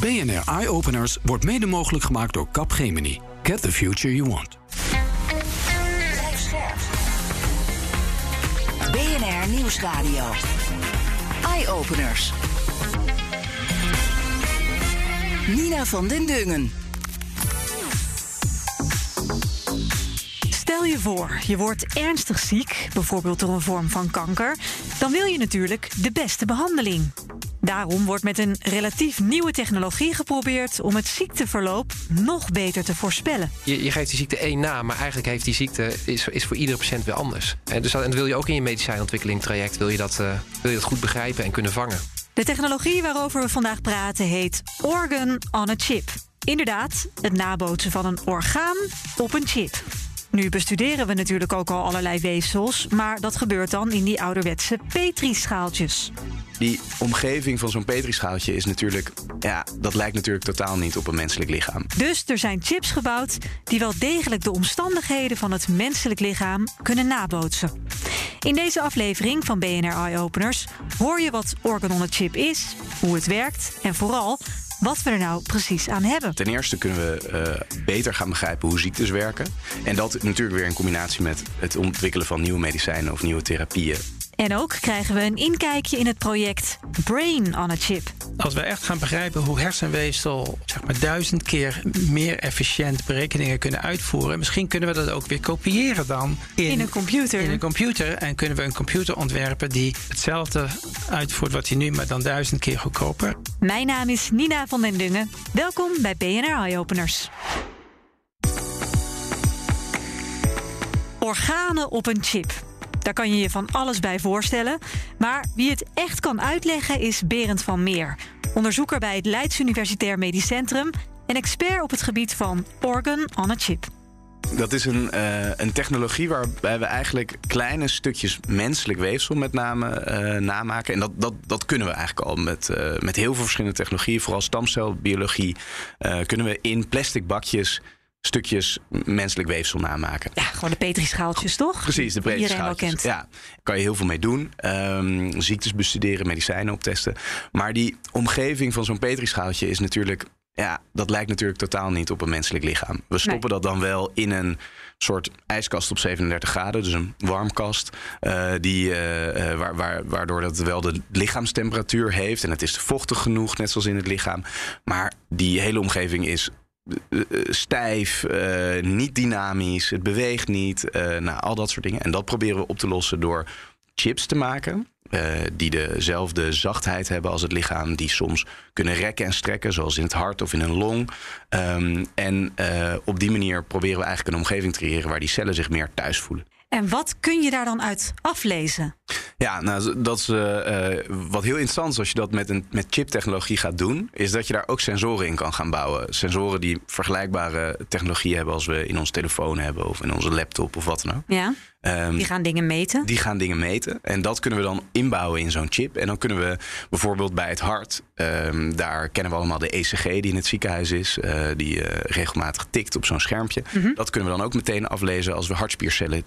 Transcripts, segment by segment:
BNR Eye Openers wordt mede mogelijk gemaakt door Capgemini. Get the future you want. BNR Nieuwsradio. Eye Openers. Nina van den Dungen. Stel je voor, je wordt ernstig ziek, bijvoorbeeld door een vorm van kanker. Dan wil je natuurlijk de beste behandeling. Daarom wordt met een relatief nieuwe technologie geprobeerd om het ziekteverloop nog beter te voorspellen. Je, je geeft die ziekte één naam, maar eigenlijk heeft die ziekte is, is voor iedere patiënt weer anders. En, dus dat, en dat wil je ook in je medicijnontwikkeling traject wil je, dat, uh, wil je dat goed begrijpen en kunnen vangen. De technologie waarover we vandaag praten heet Organ on a Chip. Inderdaad, het nabootsen van een orgaan op een chip. Nu bestuderen we natuurlijk ook al allerlei weefsels, maar dat gebeurt dan in die ouderwetse petrischaaltjes. Die omgeving van zo'n petrischaaltje is natuurlijk, ja, dat lijkt natuurlijk totaal niet op een menselijk lichaam. Dus er zijn chips gebouwd die wel degelijk de omstandigheden van het menselijk lichaam kunnen nabootsen. In deze aflevering van BNR Eye Openers hoor je wat Organ on a Chip is, hoe het werkt en vooral wat we er nou precies aan hebben. Ten eerste kunnen we uh, beter gaan begrijpen hoe ziektes werken. En dat natuurlijk weer in combinatie met het ontwikkelen van nieuwe medicijnen of nieuwe therapieën. En ook krijgen we een inkijkje in het project Brain on a Chip. Als we echt gaan begrijpen hoe hersenweefsel zeg maar, duizend keer meer efficiënt berekeningen kunnen uitvoeren, misschien kunnen we dat ook weer kopiëren dan in, in een computer. In een computer. En kunnen we een computer ontwerpen die hetzelfde uitvoert wat hij nu, maar dan duizend keer goedkoper. Mijn naam is Nina van den Dungen. Welkom bij BNR Eye Openers. Organen op een chip. Daar kan je je van alles bij voorstellen. Maar wie het echt kan uitleggen is Berend van Meer. Onderzoeker bij het Leids Universitair Medisch Centrum... en expert op het gebied van organ on a chip. Dat is een, uh, een technologie waarbij we eigenlijk kleine stukjes menselijk weefsel met name uh, namaken. En dat, dat, dat kunnen we eigenlijk al met, uh, met heel veel verschillende technologieën. Vooral stamcelbiologie kunnen we in plastic bakjes stukjes menselijk weefsel namaken. Ja, gewoon de petrischaaltjes, toch? Precies, de petrischaaltjes. Ja, kan je heel veel mee doen. Um, ziektes bestuderen, medicijnen optesten. Maar die omgeving van zo'n petrischaaltje is natuurlijk... Ja, dat lijkt natuurlijk totaal niet op een menselijk lichaam. We stoppen dat dan wel in een soort ijskast op 37 graden, dus een warmkast, uh, die, uh, waar, waar, waardoor dat wel de lichaamstemperatuur heeft en het is vochtig genoeg, net zoals in het lichaam. Maar die hele omgeving is stijf, uh, niet dynamisch, het beweegt niet. Nou, al dat soort dingen. En dat proberen we op te lossen door chips te maken. Die dezelfde zachtheid hebben als het lichaam, die soms kunnen rekken en strekken, zoals in het hart of in een long. Um, en op die manier proberen we eigenlijk een omgeving te creëren waar die cellen zich meer thuis voelen. En wat kun je daar dan uit aflezen? Ja, nou, dat is uh, wat heel interessant is als je dat met, een, met chiptechnologie gaat doen, is dat je daar ook sensoren in kan gaan bouwen. Sensoren die vergelijkbare technologie hebben als we in ons telefoon hebben of in onze laptop of wat dan ook. Ja. Um, die gaan dingen meten. Die gaan dingen meten. En dat kunnen we dan inbouwen in zo'n chip. En dan kunnen we bijvoorbeeld bij het hart, um, daar kennen we allemaal de ECG die in het ziekenhuis is, uh, die uh, regelmatig tikt op zo'n schermpje. Mm -hmm. Dat kunnen we dan ook meteen aflezen als we hartspiercellen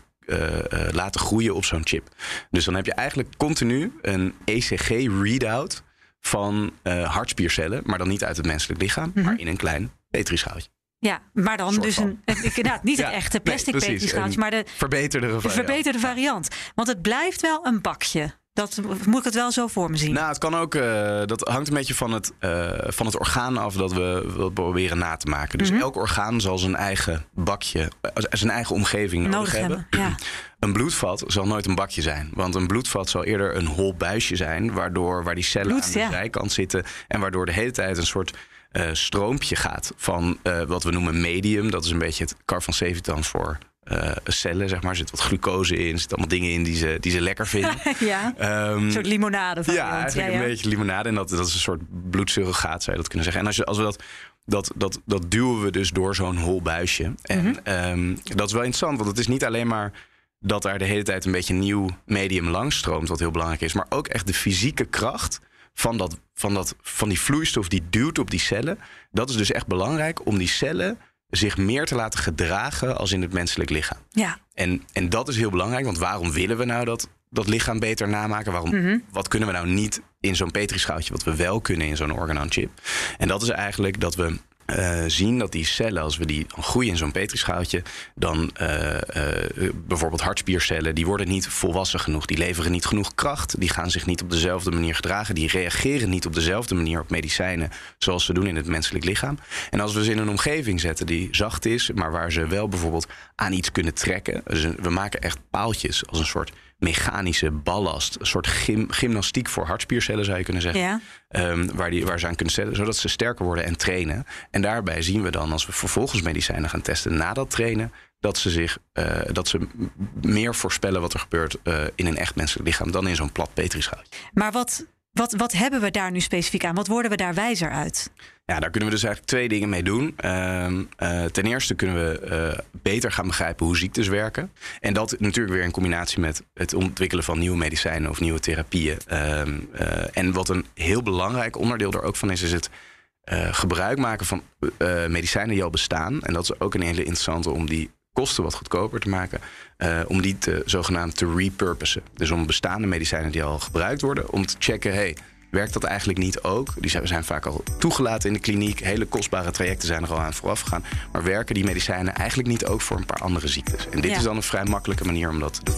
laten groeien op zo'n chip. Dus dan heb je eigenlijk continu een ECG-readout van uh, hartspiercellen, maar dan niet uit het menselijk lichaam, mm -hmm. maar in een klein petrischaaltje. Ja, maar dan dus een, inderdaad niet ja, het echte plastic nee, petrischaaltje, maar de verbeterde variant. De verbeterde variant. Want het blijft wel een bakje. Dat moet ik het wel zo voor me zien. Nou, het kan ook. Uh, dat hangt een beetje van het, uh, van het orgaan af dat we, we proberen na te maken. Dus mm -hmm. elk orgaan zal zijn eigen bakje, zijn eigen omgeving nodig, nodig hebben. hebben. Ja. Een bloedvat zal nooit een bakje zijn. Want een bloedvat zal eerder een hol buisje zijn, waardoor waar die cellen Bloed, aan de ja. zijkant zitten en waardoor de hele tijd een soort uh, stroompje gaat van wat we noemen medium. Dat is een beetje het kar van Sevitan voor uh, cellen, zeg maar. Er zit wat glucose in, er zitten allemaal dingen in die ze, die ze lekker vinden. ja, um, een soort limonade van Ja, eigenlijk ja, ja. een beetje limonade. En dat, dat is een soort bloedsurrogaat, zou je dat kunnen zeggen. En als, je, als we dat, dat, dat, dat duwen we dus door zo'n hol buisje. En mm -hmm. um, dat is wel interessant, want het is niet alleen maar dat daar de hele tijd een beetje nieuw medium langs stroomt, wat heel belangrijk is, maar ook echt de fysieke kracht van, dat, van, dat, van die vloeistof die duwt op die cellen. Dat is dus echt belangrijk om die cellen zich meer te laten gedragen als in het menselijk lichaam. Ja. En, en dat is heel belangrijk, want waarom willen we nou dat dat lichaam beter namaken? Waarom, Mhm. Wat kunnen we nou niet in zo'n petrischaaltje, wat we wel kunnen in zo'n organ-on-chip? En dat is eigenlijk dat we eh, zien dat die cellen, als we die groeien in zo'n petrischaaltje, dan eh, eh, bijvoorbeeld hartspiercellen, die worden niet volwassen genoeg. Die leveren niet genoeg kracht. Die gaan zich niet op dezelfde manier gedragen. Die reageren niet op dezelfde manier op medicijnen zoals ze doen in het menselijk lichaam. En als we ze in een omgeving zetten die zacht is, maar waar ze wel bijvoorbeeld aan iets kunnen trekken. Dus we maken echt paaltjes als een soort mechanische ballast. Een soort gym, gymnastiek voor hartspiercellen zou je kunnen zeggen. Ja. Ehm, waar, die, waar ze aan kunnen zetten, zodat ze sterker worden en trainen. En daarbij zien we dan, als we vervolgens medicijnen gaan testen na dat trainen, dat ze, zich, eh, dat ze meer voorspellen wat er gebeurt eh, in een echt menselijk lichaam dan in zo'n plat petrischaaltje. Maar wat, wat, wat hebben we daar nu specifiek aan? Wat worden we daar wijzer uit? Ja, daar kunnen we dus eigenlijk twee dingen mee doen. Ehm, eh, ten eerste kunnen we eh, beter gaan begrijpen hoe ziektes werken. En dat natuurlijk weer in combinatie met het ontwikkelen van nieuwe medicijnen of nieuwe therapieën. Ehm, eh, en wat een heel belangrijk onderdeel er ook van is, is het gebruik maken van medicijnen die al bestaan. En dat is ook een hele interessante om die kosten wat goedkoper te maken. eh, om die te, zogenaamd te repurposen. Dus om bestaande medicijnen die al gebruikt worden, om te checken, hey, werkt dat eigenlijk niet ook? Die zijn, zijn vaak al toegelaten in de kliniek. Hele kostbare trajecten zijn er al aan vooraf gegaan. Maar werken die medicijnen eigenlijk niet ook voor een paar andere ziektes? En dit Ja. is dan een vrij makkelijke manier om dat te doen.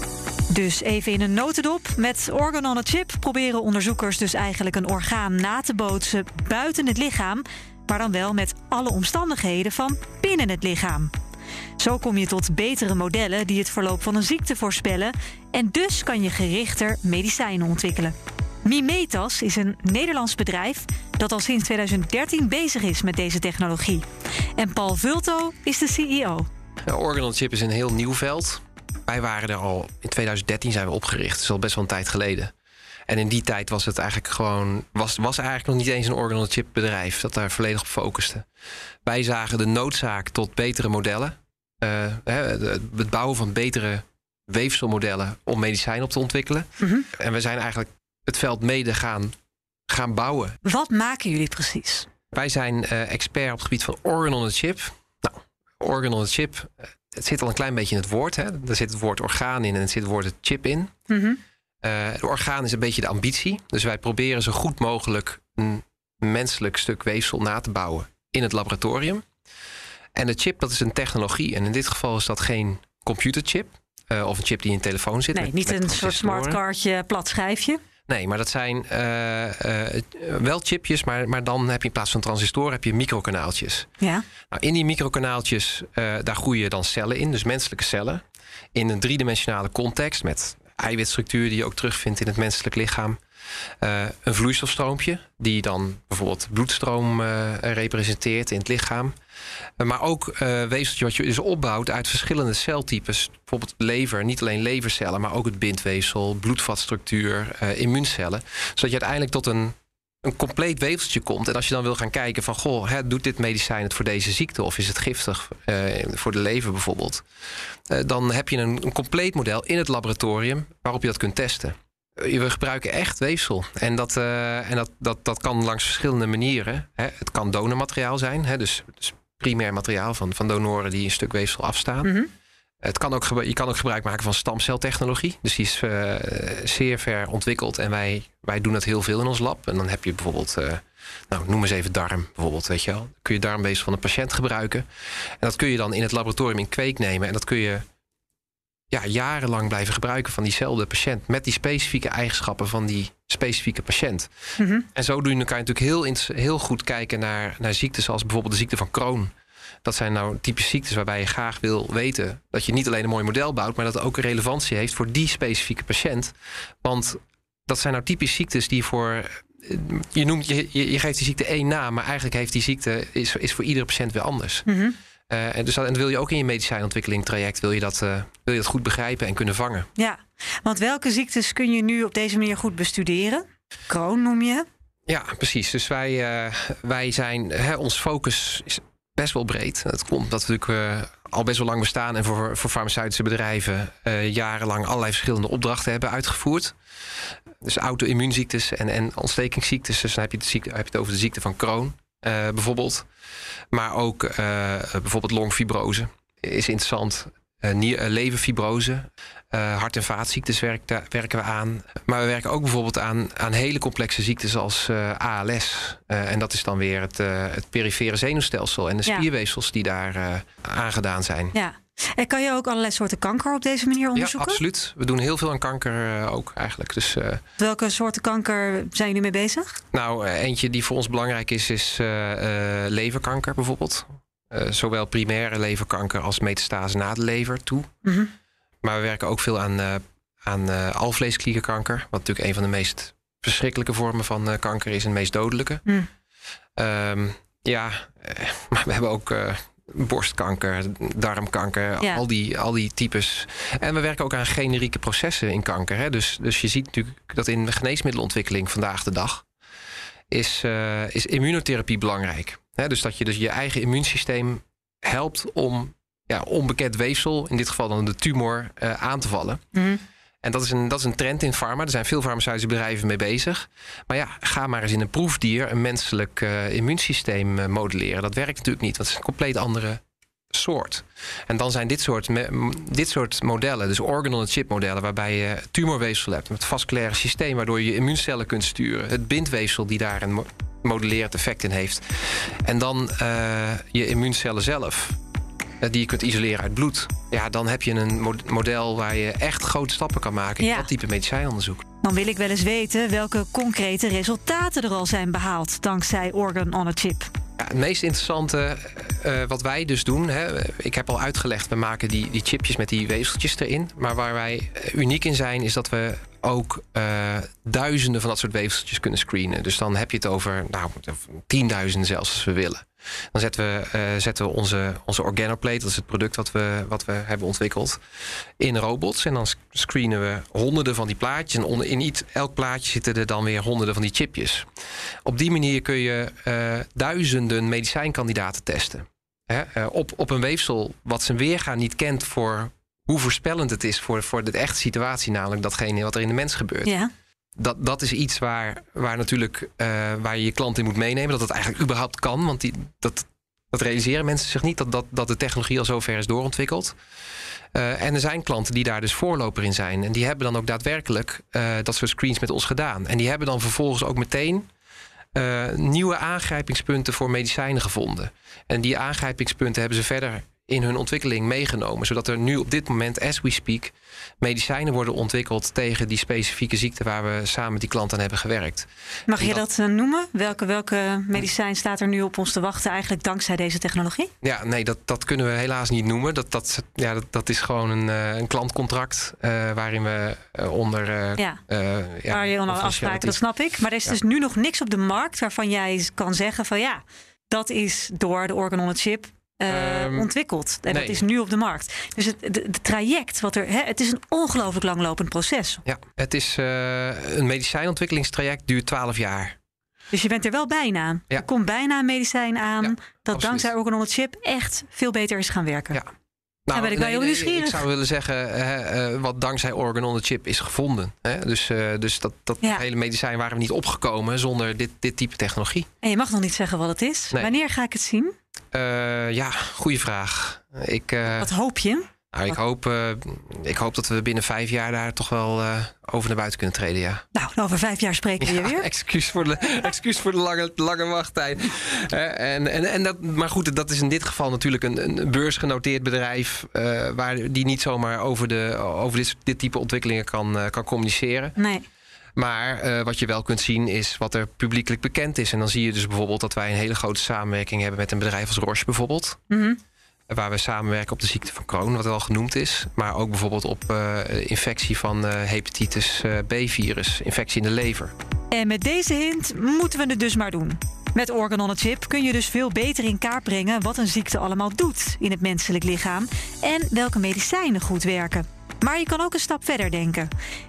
Dus even in een notendop. Met Organ on a Chip proberen onderzoekers dus eigenlijk een orgaan na te bootsen buiten het lichaam, maar dan wel met alle omstandigheden van binnen het lichaam. Zo kom je tot betere modellen die het verloop van een ziekte voorspellen en dus kan je gerichter medicijnen ontwikkelen. Mimetas is een Nederlands bedrijf dat al sinds 2013 bezig is met deze technologie. En Paul Vulto is de CEO. Organ Chip is een heel nieuw veld. Wij waren er al in 2013 zijn we opgericht. Is al best wel een tijd geleden. En in die tijd was het eigenlijk gewoon was, was eigenlijk nog niet eens een Organ Chip bedrijf dat daar volledig op focuste. Wij zagen de noodzaak tot betere modellen. Eh, het bouwen van betere weefselmodellen om medicijnen op te ontwikkelen. En we zijn eigenlijk het veld mede gaan, gaan bouwen. Wat maken jullie precies? Wij zijn eh, expert op het gebied van organ on a chip. Nou, organ on a chip, eh, het zit al een klein beetje in het woord. Hè? Er zit het woord orgaan in en er zit het woord het chip in. Mhm. Eh, de orgaan is een beetje de ambitie. Dus wij proberen zo goed mogelijk een menselijk stuk weefsel na te bouwen in het laboratorium. En de chip, dat is een technologie. En in dit geval is dat geen computerchip. eh, of een chip die in een telefoon zit. Nee, met- niet met een soort smartcardje, plat schijfje. Nee, maar dat zijn eh, eh, wel chipjes, maar, maar dan heb je in plaats van transistoren heb je microkanaaltjes. Ja. Nou, in die microkanaaltjes, daar groeien dan cellen in, dus menselijke cellen. In een driedimensionale context met eiwitstructuur die je ook terugvindt in het menselijk lichaam. Een vloeistofstroompje, die dan bijvoorbeeld bloedstroom representeert in het lichaam. Eh, maar ook eh weefseltje wat je dus opbouwt uit verschillende celtypes. Bijvoorbeeld lever, niet alleen levercellen, maar ook het bindweefsel, bloedvatstructuur, eh, immuuncellen. Zodat je uiteindelijk tot een een compleet weefseltje komt. En als je dan wil gaan kijken van... goh, hè, doet dit medicijn het voor deze ziekte... of is het giftig voor de lever bijvoorbeeld... Dan heb je een, een compleet model in het laboratorium... waarop je dat kunt testen. We gebruiken echt weefsel. En dat, en dat, dat, dat kan langs verschillende manieren. Hè. Het kan donormateriaal zijn. Hè, dus, dus primair materiaal van, van donoren die een stuk weefsel afstaan. Mhm. Het kan ook, je kan ook gebruik maken van stamceltechnologie. Dus die is eh, zeer ver ontwikkeld. En wij, wij doen dat heel veel in ons lab. En dan heb je bijvoorbeeld, eh, nou, noem eens even darm bijvoorbeeld, weet je wel. Dan kun je darmweefsel van een patiënt gebruiken. En dat kun je dan in het laboratorium in kweek nemen. En dat kun je ja, jarenlang blijven gebruiken van diezelfde patiënt. Met die specifieke eigenschappen van die specifieke patiënt. Mhm. En zodoende kan je natuurlijk heel, heel goed kijken naar, naar ziektes zoals bijvoorbeeld de ziekte van Crohn. Dat zijn nou typische ziektes waarbij je graag wil weten dat je niet alleen een mooi model bouwt, maar dat het ook een relevantie heeft voor die specifieke patiënt. Want dat zijn nou typische ziektes die voor. Je, noemt, je, je je geeft die ziekte één naam, maar eigenlijk heeft die ziekte is, is voor iedere patiënt weer anders. Mhm. Eh, en dus dat, en dat wil je ook in je medicijnontwikkeling traject wil je, dat, eh, wil je dat goed begrijpen en kunnen vangen. Ja, want welke ziektes kun je nu op deze manier goed bestuderen? Crohn noem je. Ja, precies. Dus wij, eh, wij zijn, hè, ons focus is best wel breed. Dat komt omdat we natuurlijk al best wel lang bestaan en voor, voor farmaceutische bedrijven jarenlang allerlei verschillende opdrachten hebben uitgevoerd. Dus auto-immuunziektes en, en ontstekingsziektes. Dus dan heb je, de ziekte, heb je het over de ziekte van Crohn bijvoorbeeld. Maar ook eh, bijvoorbeeld longfibrose is interessant. leverfibrose. hart- en vaatziektes werken, werken we aan. Maar we werken ook bijvoorbeeld aan, aan hele complexe ziektes als ALS. en dat is dan weer het, het perifere zenuwstelsel en de spierweefsels die daar aangedaan zijn. Ja. En kan je ook allerlei soorten kanker op deze manier onderzoeken? Ja, absoluut. We doen heel veel aan kanker uh, ook eigenlijk. Dus, uh, Welke soorten kanker zijn jullie mee bezig? Nou, uh, eentje die voor ons belangrijk is, is leverkanker bijvoorbeeld. zowel primaire leverkanker als metastase na de lever toe. Mm -hmm. Maar we werken ook veel aan, aan alvleesklierkanker. Wat natuurlijk een van de meest verschrikkelijke vormen van kanker is en de meest dodelijke. Mm. Um, ja, maar we hebben ook borstkanker, darmkanker, al, die, al die types. En we werken ook aan generieke processen in kanker. Hè? Dus, dus je ziet natuurlijk dat in de geneesmiddelontwikkeling vandaag de dag is, uh, is immunotherapie belangrijk. Hè? Dus dat je dus je eigen immuunsysteem helpt om ja, onbekend weefsel, in dit geval dan de tumor, uh, aan te vallen. Mm en dat is, een, dat is een trend in pharma. Er zijn veel farmaceutische bedrijven mee bezig. Maar ja, ga maar eens in een proefdier een menselijk uh, immuunsysteem uh, modelleren. Dat werkt natuurlijk niet, het is een compleet andere soort. En dan zijn dit soort, dit soort modellen, dus organ-on-a-chip modellen, waarbij je tumorweefsel hebt, met vasculaire systeem, waardoor je je immuuncellen kunt sturen. Het bindweefsel die daar een modellerend effect in heeft. En dan uh, je immuuncellen zelf. Eh, die je kunt isoleren uit bloed. Ja, dan heb je een model waar je echt grote stappen kan maken in dat type medicijnonderzoek. Dan wil ik wel eens weten welke concrete resultaten er al zijn behaald dankzij Organ on a Chip. Ja, het meest interessante uh, wat wij dus doen, hè, ik heb al uitgelegd, we maken die, die chipjes met die weefseltjes erin. Maar waar wij uniek in zijn, is dat we ook uh, duizenden van dat soort weefseltjes kunnen screenen. Dus dan heb je het over nou, tienduizenden zelfs als we willen. Dan zetten we, uh, zetten we onze, onze organoplate, dat is het product wat we, wat we hebben ontwikkeld, in robots. En dan screenen we honderden van die plaatjes. En in iets, elk plaatje zitten er dan weer honderden van die chipjes. Op die manier kun je uh, duizenden medicijnkandidaten testen. Hè? Op, op een weefsel wat zijn weergaan niet kent voor hoe voorspellend het is voor, voor de echte situatie, namelijk datgene wat er in de mens gebeurt. Ja dat, dat is iets waar, waar natuurlijk uh, waar je je klant in moet meenemen. Dat het eigenlijk überhaupt kan. Want die, dat, dat realiseren mensen zich niet. Dat, dat, dat de technologie al zover is doorontwikkeld. Uh, en er zijn klanten die daar dus voorloper in zijn. En die hebben dan ook daadwerkelijk uh, dat soort screens met ons gedaan. En die hebben dan vervolgens ook meteen nieuwe aangrijpingspunten voor medicijnen gevonden. En die aangrijpingspunten hebben ze verder in hun ontwikkeling meegenomen. Zodat er nu op dit moment, as we speak, medicijnen worden ontwikkeld tegen die specifieke ziekte waar we samen met die klant aan hebben gewerkt. Mag je dat, eh, noemen? Welke, welke medicijn staat er nu op ons te wachten eigenlijk dankzij deze technologie? Ja, nee, dat, dat kunnen we helaas niet noemen. Dat, dat, ja, dat, dat is gewoon een, uh, een klantcontract uh, waarin we onder. ja. ja, waar je onder afspraken, dat snap ik. Maar er is dus nu nog niks op de markt waarvan jij kan zeggen van ja, dat is door de organ on a chip uh, ontwikkeld. En dat is nu op de markt. Dus het de, traject, wat er, hè, het is een ongelooflijk langlopend proces. Ja, het is uh, een medicijnontwikkelingstraject duurt 12 jaar. Dus je bent er wel bijna. Ja. Er komt bijna een medicijn aan ja, dat absoluut. dankzij Organ Chip echt veel beter is gaan werken. Ja. Nou, ben ik nee, heel Ik zou willen zeggen, hè, uh, wat dankzij Organ on the Chip is gevonden. Hè? Dus, uh, dus dat, dat ja. hele medicijn waren we niet opgekomen zonder dit, dit type technologie. En je mag nog niet zeggen wat het is. Nee. Wanneer ga ik het zien? Uh, ja, goede vraag. Ik, wat hoop je? Nou, ik, hoop, uh, ik hoop dat we binnen vijf jaar daar toch wel over naar buiten kunnen treden, ja. Nou, over vijf jaar spreken we ja, weer. Excuus voor de, excuus voor de lange, lange wachttijd. En, en, en dat, maar goed, dat is in dit geval natuurlijk een, een beursgenoteerd bedrijf... waar, die niet zomaar over, de, over dit, dit type ontwikkelingen kan, kan communiceren. Nee. Maar uh, wat je wel kunt zien is wat er publiekelijk bekend is. En dan zie je dus bijvoorbeeld dat wij een hele grote samenwerking hebben met een bedrijf als Roche bijvoorbeeld. Mm -hmm. Waar we samenwerken op de ziekte van Crohn, wat al genoemd is. Maar ook bijvoorbeeld op uh, infectie van uh, hepatitis B-virus, infectie in de lever. En met deze hint moeten we het dus maar doen. Met Organ on a Chip kun je dus veel beter in kaart brengen wat een ziekte allemaal doet in het menselijk lichaam en welke medicijnen goed werken. Maar je kan ook een stap verder denken.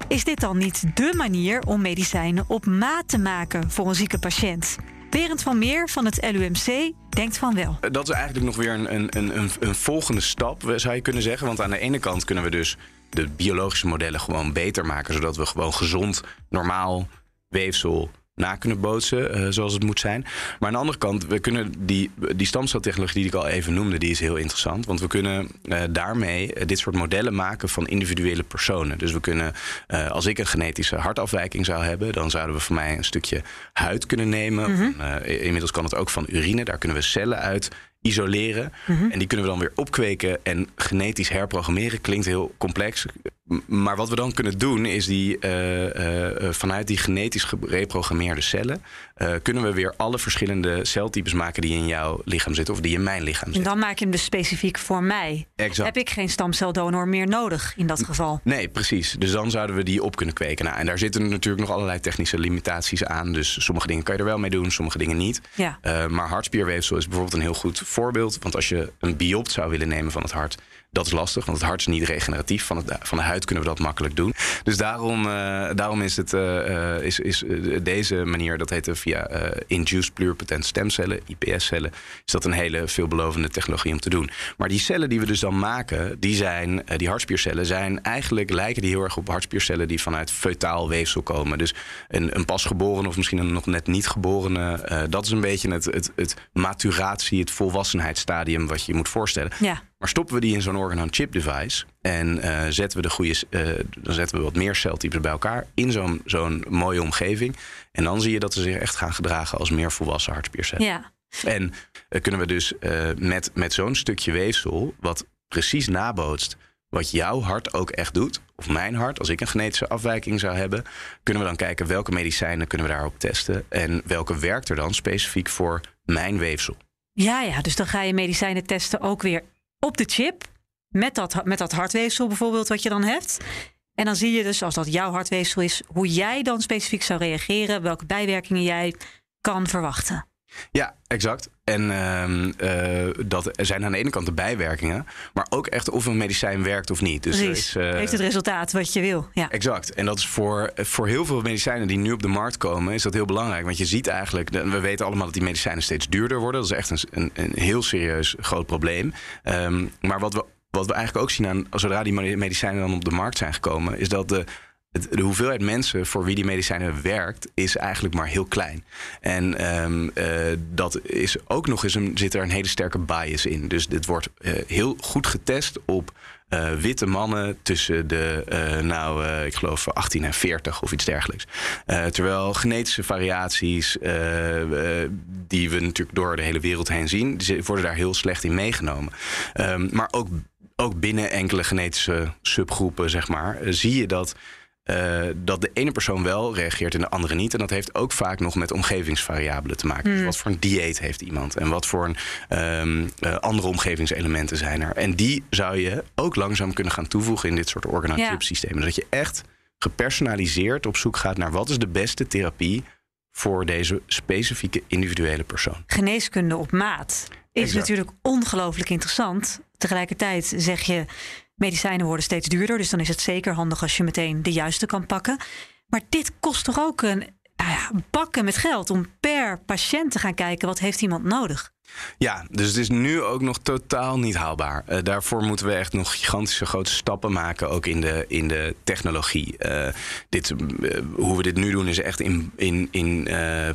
Is dit dan niet dé manier om medicijnen op maat te maken voor een zieke patiënt? Berend van Meer van het LUMC denkt van wel. Dat is eigenlijk nog weer een, een, een, een volgende stap, zou je kunnen zeggen. Want aan de ene kant kunnen we dus de biologische modellen gewoon beter maken, zodat we gewoon gezond, normaal weefsel na kunnen bootsen uh, zoals het moet zijn. Maar aan de andere kant, we kunnen die, die stamceltechnologie die ik al even noemde, die is heel interessant. Want we kunnen uh, daarmee dit soort modellen maken van individuele personen. Dus we kunnen, als ik een genetische hartafwijking zou hebben, dan zouden we voor mij een stukje huid kunnen nemen. Mm -hmm. inmiddels kan het ook van urine. Daar kunnen we cellen uit isoleren. Mm -hmm. En die kunnen we dan weer opkweken en genetisch herprogrammeren. Klinkt heel complex. Maar wat we dan kunnen doen is die, uh, uh, vanuit die genetisch gereprogrammeerde cellen... Uh, kunnen we weer alle verschillende celtypes maken die in jouw lichaam zitten... of die in mijn lichaam zitten. En dan maak je hem dus specifiek voor mij. Exact. Heb ik geen stamceldonor meer nodig in dat geval? Nee, precies. Dus dan zouden we die op kunnen kweken. Nou, en daar zitten natuurlijk nog allerlei technische limitaties aan. Dus sommige dingen kan je er wel mee doen, sommige dingen niet. Ja. maar hartspierweefsel is bijvoorbeeld een heel goed voorbeeld. Want als je een biopt zou willen nemen van het hart dat is lastig, want het hart is niet regeneratief. Van, het, van de huid kunnen we dat makkelijk doen. Dus daarom, uh, daarom is, het, uh, is, is deze manier, dat heet via induced pluripotent stemcellen, IPS-cellen, is dat een hele veelbelovende technologie om te doen. Maar die cellen die we dus dan maken, die zijn, die hartspiercellen, zijn eigenlijk lijken die heel erg op hartspiercellen die vanuit feutaal weefsel komen. Dus een, een pasgeboren of misschien een nog net niet geborene, dat is een beetje het, het, het maturatie, het volwassenheidsstadium wat je je moet voorstellen. Ja. Maar stoppen we die in zo'n organ-on-chip device en uh, zetten we de goede, uh, dan zetten we wat meer celtypes bij elkaar in zo'n zo'n mooie omgeving. En dan zie je dat ze zich echt gaan gedragen als meer volwassen hartspiercellen. Ja. En uh, kunnen we dus met, met zo'n stukje weefsel, wat precies nabootst wat jouw hart ook echt doet, of mijn hart, als ik een genetische afwijking zou hebben, kunnen we dan kijken welke medicijnen kunnen we daarop testen en welke werkt er dan specifiek voor mijn weefsel. Ja, ja, dus dan ga je medicijnen testen ook weer op de chip. Met dat, met dat hartweefsel bijvoorbeeld wat je dan hebt. En dan zie je dus, als dat jouw hartweefsel is, hoe jij dan specifiek zou reageren, welke bijwerkingen jij kan verwachten. Ja, exact. En uh, uh, dat zijn aan de ene kant de bijwerkingen, maar ook echt of een medicijn werkt of niet. Dus. Is, uh, Heeft het resultaat wat je wil. Ja. Exact. En dat is voor, voor heel veel medicijnen die nu op de markt komen, is dat heel belangrijk. Want je ziet eigenlijk, we weten allemaal dat die medicijnen steeds duurder worden. Dat is echt een, een, een heel serieus groot probleem. Um, maar wat we, wat we eigenlijk ook zien aan, zodra die medicijnen dan op de markt zijn gekomen, is dat de de hoeveelheid mensen voor wie die medicijnen werkt, is eigenlijk maar heel klein. En um, uh, dat is ook nog eens een, zit er een hele sterke bias in. Dus dit wordt uh, heel goed getest op uh, witte mannen tussen de, nou, ik geloof 18 en 40 of iets dergelijks. terwijl genetische variaties, die we natuurlijk door de hele wereld heen zien, worden daar heel slecht in meegenomen. Um, maar ook, ook binnen enkele genetische subgroepen, zeg maar, zie je dat. Uh, dat de ene persoon wel reageert en de andere niet. En dat heeft ook vaak nog met omgevingsvariabelen te maken. Mm. Dus wat voor een dieet heeft iemand en wat voor een, um, uh, andere omgevingselementen zijn er. En die zou je ook langzaam kunnen gaan toevoegen in dit soort organ-on-chip systemen. Ja. Dat je echt gepersonaliseerd op zoek gaat naar wat is de beste therapie voor deze specifieke individuele persoon. Geneeskunde op maat is exact. natuurlijk ongelooflijk interessant. Tegelijkertijd zeg je medicijnen worden steeds duurder. Dus dan is het zeker handig als je meteen de juiste kan pakken. Maar dit kost toch ook een ja, bakken met geld om per patiënt te gaan kijken wat heeft iemand nodig. Ja, dus het is nu ook nog totaal niet haalbaar. Uh, daarvoor moeten we echt nog gigantische grote stappen maken, ook in de, in de technologie. Uh, dit, uh, hoe we dit nu doen is echt in, in, in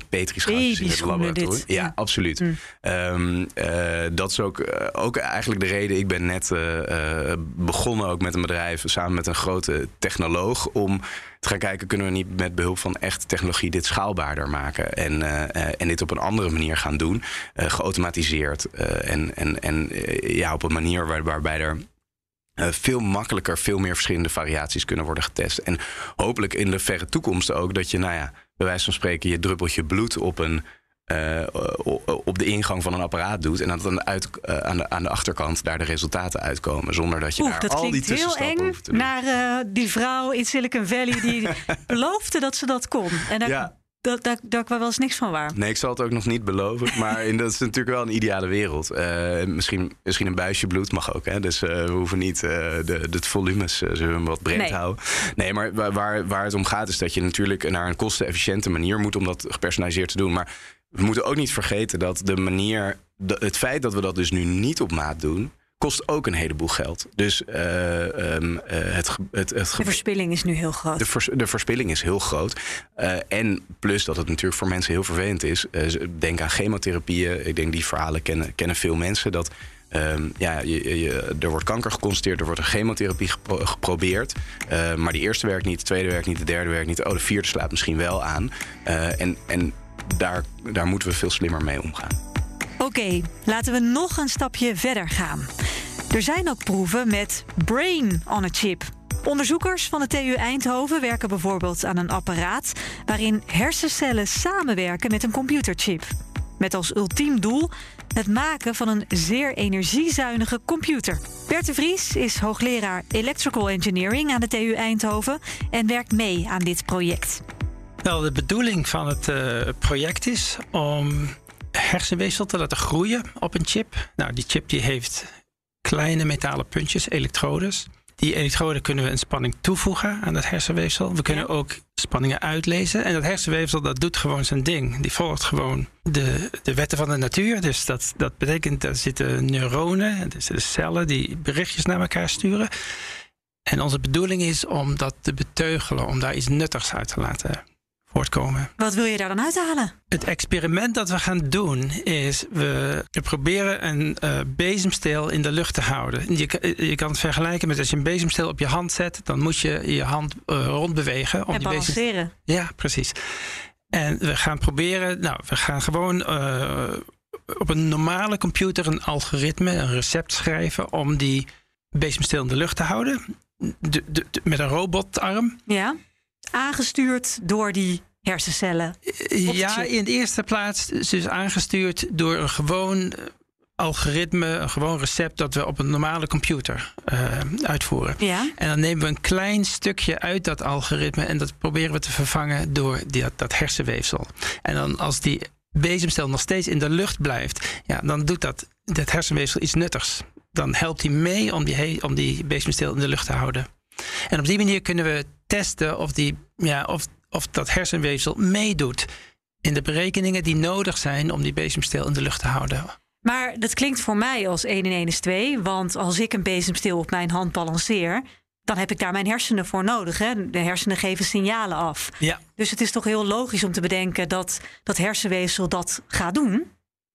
petrischaaltjes in het laboratorium. Dit. Ja, absoluut. Mm. Um, dat is ook, ook eigenlijk de reden. Ik ben net begonnen ook met een bedrijf samen met een grote technoloog om te gaan kijken, kunnen we niet met behulp van echte technologie dit schaalbaarder maken en, uh, en dit op een andere manier gaan doen, uh, geautomatiseerd en, en, en ja, op een manier waar, waarbij er veel makkelijker, veel meer verschillende variaties kunnen worden getest. En hopelijk in de verre toekomst ook dat je, nou ja, bij wijze van spreken, je druppeltje bloed op een uh, op de ingang van een apparaat doet. En dat dan uit, uh, aan, de, aan de achterkant daar de resultaten uitkomen. Zonder dat je Oeh, daar dat al die tussenstappen hoeft te doen. naar uh, die vrouw in Silicon Valley die beloofde dat ze dat kon. En daar, Ja. dat, daar, daar kwam wel eens niks van waar. Nee, ik zal het ook nog niet beloven. Maar in, dat is natuurlijk wel een ideale wereld. Eh, misschien, misschien een buisje bloed mag ook. Hè? Dus eh, we hoeven niet eh, de, de volumes zullen we hem wat breed Nee. houden. Nee, maar waar, waar het om gaat is dat je natuurlijk naar een kostenefficiënte manier moet om dat gepersonaliseerd te doen. Maar we moeten ook niet vergeten dat de manier, de- het feit dat we dat dus nu niet op maat doen, kost ook een heleboel geld. Dus uh, um, het, het, het, De verspilling is nu heel groot. De, vers, de verspilling is heel groot. Uh, en plus dat het natuurlijk voor mensen heel vervelend is. denk aan chemotherapieën. Ik denk die verhalen kennen, kennen veel mensen. Dat Um, ja, je, je, er wordt kanker geconstateerd, er wordt een chemotherapie gepro geprobeerd. Uh, maar die eerste werkt niet, de tweede werkt niet, de derde werkt niet. Oh, de vierde slaat misschien wel aan. Uh, en en daar, daar moeten we veel slimmer mee omgaan. Oké, laten we nog een stapje verder gaan. Er zijn ook proeven met brain on a chip. Onderzoekers van de TU Eindhoven werken bijvoorbeeld aan een apparaat waarin hersencellen samenwerken met een computerchip. Met als ultiem doel het maken van een zeer energiezuinige computer. Bert de Vries is hoogleraar Electrical Engineering aan de TU Eindhoven en werkt mee aan dit project. Wel, de bedoeling van het uh, project is om hersenweefsel te laten groeien op een chip. Nou, die chip die heeft kleine metalen puntjes, elektrodes. Die elektroden kunnen we een spanning toevoegen aan het hersenweefsel. We kunnen ook spanningen uitlezen. En dat hersenweefsel dat doet gewoon zijn ding. Die volgt gewoon de, de wetten van de natuur. Dus dat, dat betekent, er zitten neuronen, er zitten cellen die berichtjes naar elkaar sturen. En onze bedoeling is om dat te beteugelen, om daar iets nuttigs uit te laten voortkomen. Wat wil je daar dan uithalen? Het experiment dat we gaan doen is, we proberen een uh, bezemsteel in de lucht te houden. Je, je kan het vergelijken met als je een bezemsteel op je hand zet, dan moet je je hand uh, rondbewegen. Om en die balanceren. Ja, precies. En we gaan proberen, nou, we gaan gewoon uh, op een normale computer een algoritme, een recept schrijven om die bezemsteel in de lucht te houden. De, de, de, met een robotarm. Ja aangestuurd door die hersencellen? Ja, in de eerste plaats dus aangestuurd door een gewoon algoritme, een gewoon recept dat we op een normale computer uh, uitvoeren. Ja. En dan nemen we een klein stukje uit dat algoritme en dat proberen we te vervangen door die, dat hersenweefsel. En dan als die bezemstel nog steeds in de lucht blijft, ja, dan doet dat, dat hersenweefsel iets nuttigs. Dan helpt hij mee om die, om die bezemstel in de lucht te houden. En op die manier kunnen we testen of, die, ja, of, of dat hersenweefsel meedoet in de berekeningen die nodig zijn om die bezemsteel in de lucht te houden. Maar dat klinkt voor mij als 1 in 1 is 2. Want als ik een bezemsteel op mijn hand balanceer, dan heb ik daar mijn hersenen voor nodig. Hè? De hersenen geven signalen af. Ja. Dus het is toch heel logisch om te bedenken dat dat hersenweefsel dat gaat doen?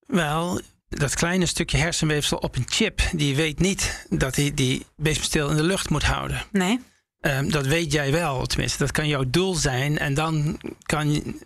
Wel, dat kleine stukje hersenweefsel op een chip, die weet niet dat hij die bezemsteel in de lucht moet houden. Nee. Um, dat weet jij wel, tenminste. Dat kan jouw doel zijn. En dan kan,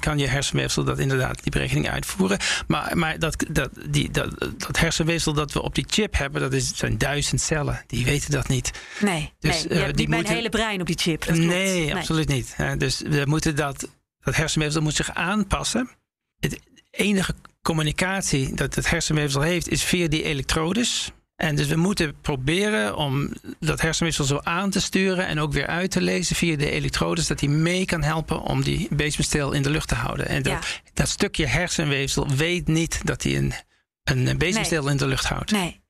kan je hersenweefsel dat inderdaad die berekening uitvoeren. Maar, maar dat, dat, die, dat, dat hersenweefsel dat we op die chip hebben, dat is, zijn duizend cellen. Die weten dat niet. Nee, dus, nee je uh, hebt die niet moeten... mijn hele brein op die chip. Nee, nee, absoluut niet. dus we moeten dat, dat hersenweefsel moet zich aanpassen. Het enige communicatie dat het hersenweefsel heeft, is via die elektrodes. En dus we moeten proberen om dat hersenweefsel zo aan te sturen en ook weer uit te lezen via de elektrodes, dat die mee kan helpen om die bezemsteel in de lucht te houden. En dat, dat stukje hersenweefsel weet niet dat hij een, een bezemsteel in de lucht houdt. Nee.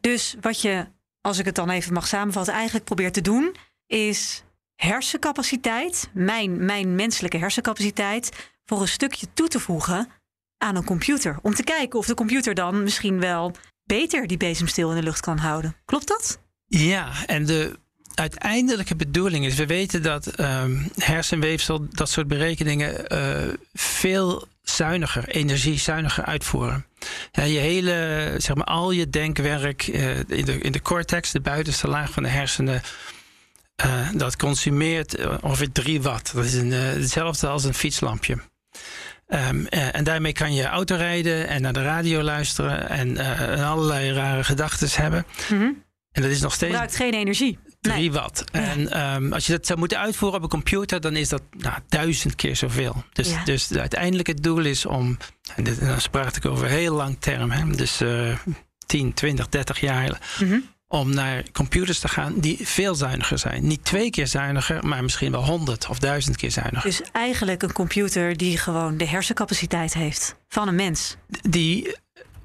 Dus wat je, als ik het dan even mag samenvatten, eigenlijk probeert te doen, is hersencapaciteit, mijn, mijn menselijke hersencapaciteit, voor een stukje toe te voegen aan een computer. Om te kijken of de computer dan misschien wel beter die bezemsteel in de lucht kan houden. Klopt dat? Ja, en de uiteindelijke bedoeling is, we weten dat um, hersenweefsel dat soort berekeningen uh, veel zuiniger, energiezuiniger uitvoeren. Ja, je hele, zeg maar, al je denkwerk uh, in, de, in de cortex, de buitenste laag van de hersenen, uh, dat consumeert ongeveer 3 watt. Dat is een, hetzelfde als een fietslampje. Um, en daarmee kan je auto rijden en naar de radio luisteren en, uh, allerlei rare gedachten hebben. Mm -hmm. En dat is nog steeds. Gebruikt geen energie. 3 nee. watt. Ja. En um, als je dat zou moeten uitvoeren op een computer, dan is dat nou, duizend keer zoveel. Dus, ja. dus uiteindelijk het doel is om, en dit, dan sprak ik over heel lang term, hè, dus uh, 10, 20, 30 jaar. Mm -hmm om naar computers te gaan die veel zuiniger zijn. Niet twee keer zuiniger, maar misschien wel honderd of duizend keer zuiniger. Dus eigenlijk een computer die gewoon de hersencapaciteit heeft van een mens. Die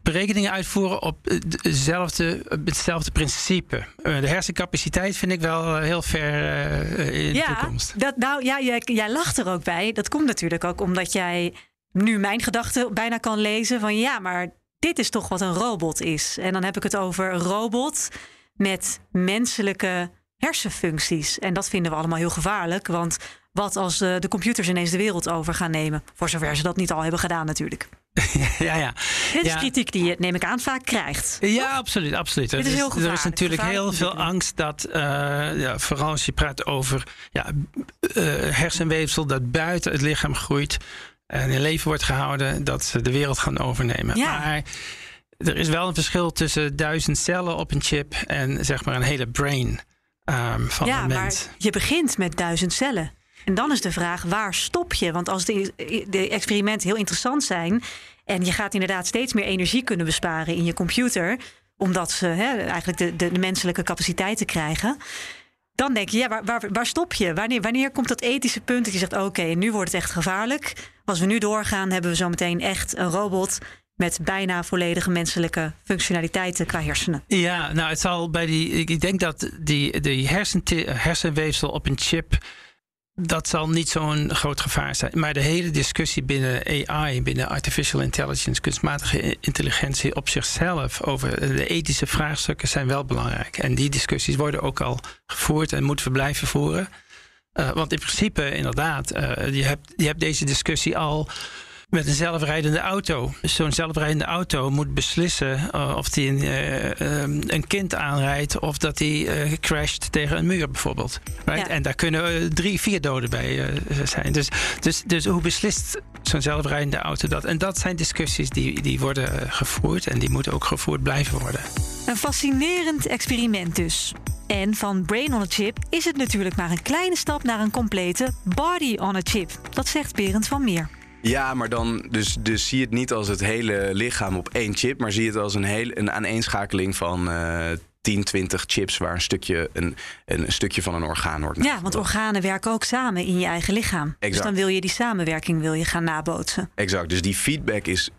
berekeningen uitvoeren op hetzelfde, hetzelfde principe. De hersencapaciteit vind ik wel heel ver uh, in ja, de toekomst. Dat, nou ja, jij, jij lacht er ook bij. Dat komt natuurlijk ook omdat jij nu mijn gedachten bijna kan lezen van ja, maar dit is toch wat een robot is. En dan heb ik het over een robot met menselijke hersenfuncties. En dat vinden we allemaal heel gevaarlijk. Want wat als uh, de computers ineens de wereld over gaan nemen? Voor zover ze dat niet al hebben gedaan, natuurlijk. ja, ja. Dit is kritiek die je, neem ik aan, vaak krijgt. Ja, absoluut. absoluut. Dit is heel er is natuurlijk heel veel angst dat, uh, ja, vooral als je praat over ja, uh, hersenweefsel dat buiten het lichaam groeit en in leven wordt gehouden, dat ze de wereld gaan overnemen. Ja. Maar er is wel een verschil tussen duizend cellen op een chip en zeg maar een hele brain um, van ja, een mens. Maar je begint met duizend cellen. En dan is de vraag, waar stop je? Want als de, de experimenten heel interessant zijn... en je gaat inderdaad steeds meer energie kunnen besparen in je computer... omdat ze hè, eigenlijk de, de, de menselijke capaciteiten krijgen dan denk je, ja, waar, waar, waar, stop je? Wanneer, wanneer komt dat ethische punt dat je zegt: oké, nu wordt het echt gevaarlijk. Als we nu doorgaan, hebben we zometeen echt een robot met bijna volledige menselijke functionaliteiten qua hersenen. Ja, nou, het zal bij die. Ik denk dat die, die hersen, hersenweefsel op een chip dat zal niet zo'n groot gevaar zijn. Maar de hele discussie binnen AI, binnen artificial intelligence, kunstmatige intelligentie op zichzelf over de ethische vraagstukken zijn wel belangrijk. En die discussies worden ook al gevoerd en moeten we blijven voeren. Uh, want in principe, inderdaad, uh, je, hebt, je hebt deze discussie al met een zelfrijdende auto. Zo'n zelfrijdende auto moet beslissen uh, of hij een, uh, een, kind aanrijdt of dat hij uh, crasht tegen een muur bijvoorbeeld. Right? Ja. En daar kunnen drie, vier doden bij zijn. Dus, dus, dus hoe beslist zo'n zelfrijdende auto dat? En dat zijn discussies die, die worden gevoerd en die moeten ook gevoerd blijven worden. Een fascinerend experiment dus. En van brain on a chip is het natuurlijk maar een kleine stap naar een complete body on a chip. Dat zegt Berend van Meer. Ja, maar dan dus, dus zie het niet als het hele lichaam op één chip, maar zie het als een, hele, een aaneenschakeling van uh, 10, 20 chips waar een stukje, een, een stukje van een orgaan wordt. Ja, want organen werken ook samen in je eigen lichaam. Exact. Dus dan wil je die samenwerking wil je gaan nabootsen. Exact. Dus die feedback is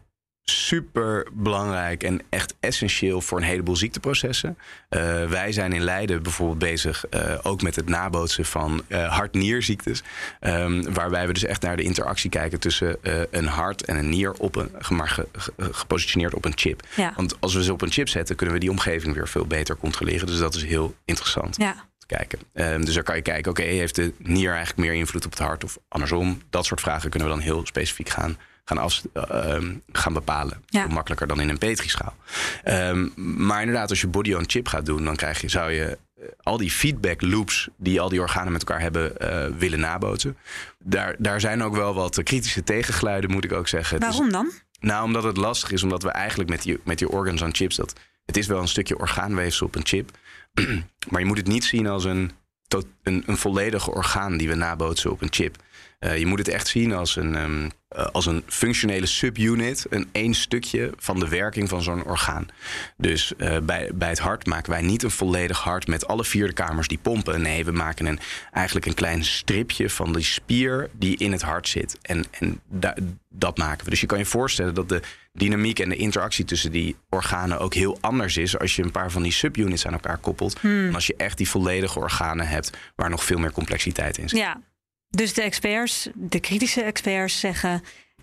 super belangrijk en echt essentieel voor een heleboel ziekteprocessen. Uh, wij zijn in Leiden bijvoorbeeld bezig uh, ook met het nabootsen van uh, hart-nierziektes. Um, waarbij we dus echt naar de interactie kijken tussen een hart en een nier op een, maar ge, ge, gepositioneerd op een chip. Ja. Want als we ze op een chip zetten, kunnen we die omgeving weer veel beter controleren. Dus dat is heel interessant. Ja. te Kijken. Um, dus dan kan je kijken, oké, okay, heeft de nier eigenlijk meer invloed op het hart of andersom? Dat soort vragen kunnen we dan heel specifiek gaan gaan, af, uh, gaan bepalen. Ja. Makkelijker dan in een petrischaal. Um, maar inderdaad, als je body on chip gaat doen, dan krijg je, zou je uh, al die feedback loops die al die organen met elkaar hebben uh, willen nabootsen. Daar, daar zijn ook wel wat kritische tegengeluiden, moet ik ook zeggen. Waarom dan? Nou, omdat het lastig is, omdat we eigenlijk met die, met die organs on chips, dat, het is wel een stukje orgaanweefsel op een chip. maar je moet het niet zien als een, tot, een, een volledig orgaan die we nabootsen op een chip. Uh, je moet het echt zien als een, um, uh, als een functionele subunit, een één stukje van de werking van zo'n orgaan. Dus uh, bij, bij het hart maken wij niet een volledig hart met alle vierde kamers die pompen. Nee, we maken een, eigenlijk een klein stripje van die spier die in het hart zit. En, en da, dat maken we. Dus je kan je voorstellen dat de dynamiek en de interactie tussen die organen ook heel anders is als je een paar van die subunits aan elkaar koppelt. Hmm. Dan als je echt die volledige organen hebt waar nog veel meer complexiteit in zit. Ja. Dus de experts, de kritische experts zeggen: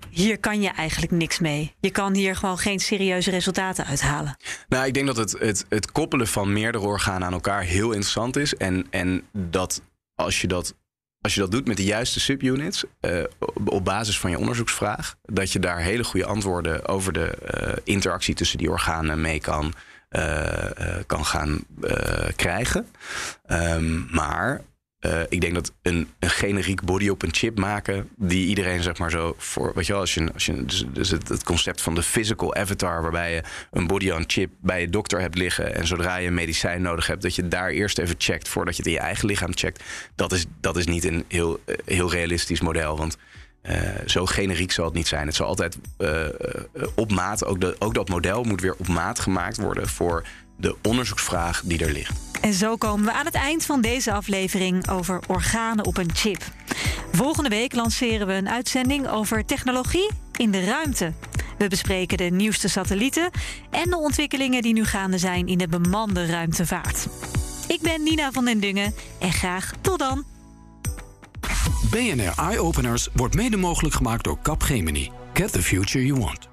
hier kan je eigenlijk niks mee. Je kan hier gewoon geen serieuze resultaten uithalen. Nou, ik denk dat het, het, het koppelen van meerdere organen aan elkaar heel interessant is. En, en dat als je dat. Als je dat doet met de juiste subunits, uh, op basis van je onderzoeksvraag, dat je daar hele goede antwoorden over de uh, interactie tussen die organen mee kan, uh, kan gaan krijgen. Um, maar uh, ik denk dat een, een, generiek body op een chip maken, die iedereen zeg maar zo voor, weet je wel, als je, als je dus, dus het, concept van de physical avatar, waarbij je een body on chip bij je dokter hebt liggen en zodra je een medicijn nodig hebt, dat je daar eerst even checkt voordat je het in je eigen lichaam checkt, dat is, dat is niet een heel, heel realistisch model, want uh, zo generiek zal het niet zijn. Het zal altijd op maat, ook, de, ook dat model moet weer op maat gemaakt worden voor de onderzoeksvraag die er ligt. En zo komen we aan het eind van deze aflevering over organen op een chip. Volgende week lanceren we een uitzending over technologie in de ruimte. We bespreken de nieuwste satellieten en de ontwikkelingen die nu gaande zijn in de bemande ruimtevaart. Ik ben Nina van den Dungen en graag tot dan. BNR Eye Openers wordt mede mogelijk gemaakt door Capgemini. Get the future you want.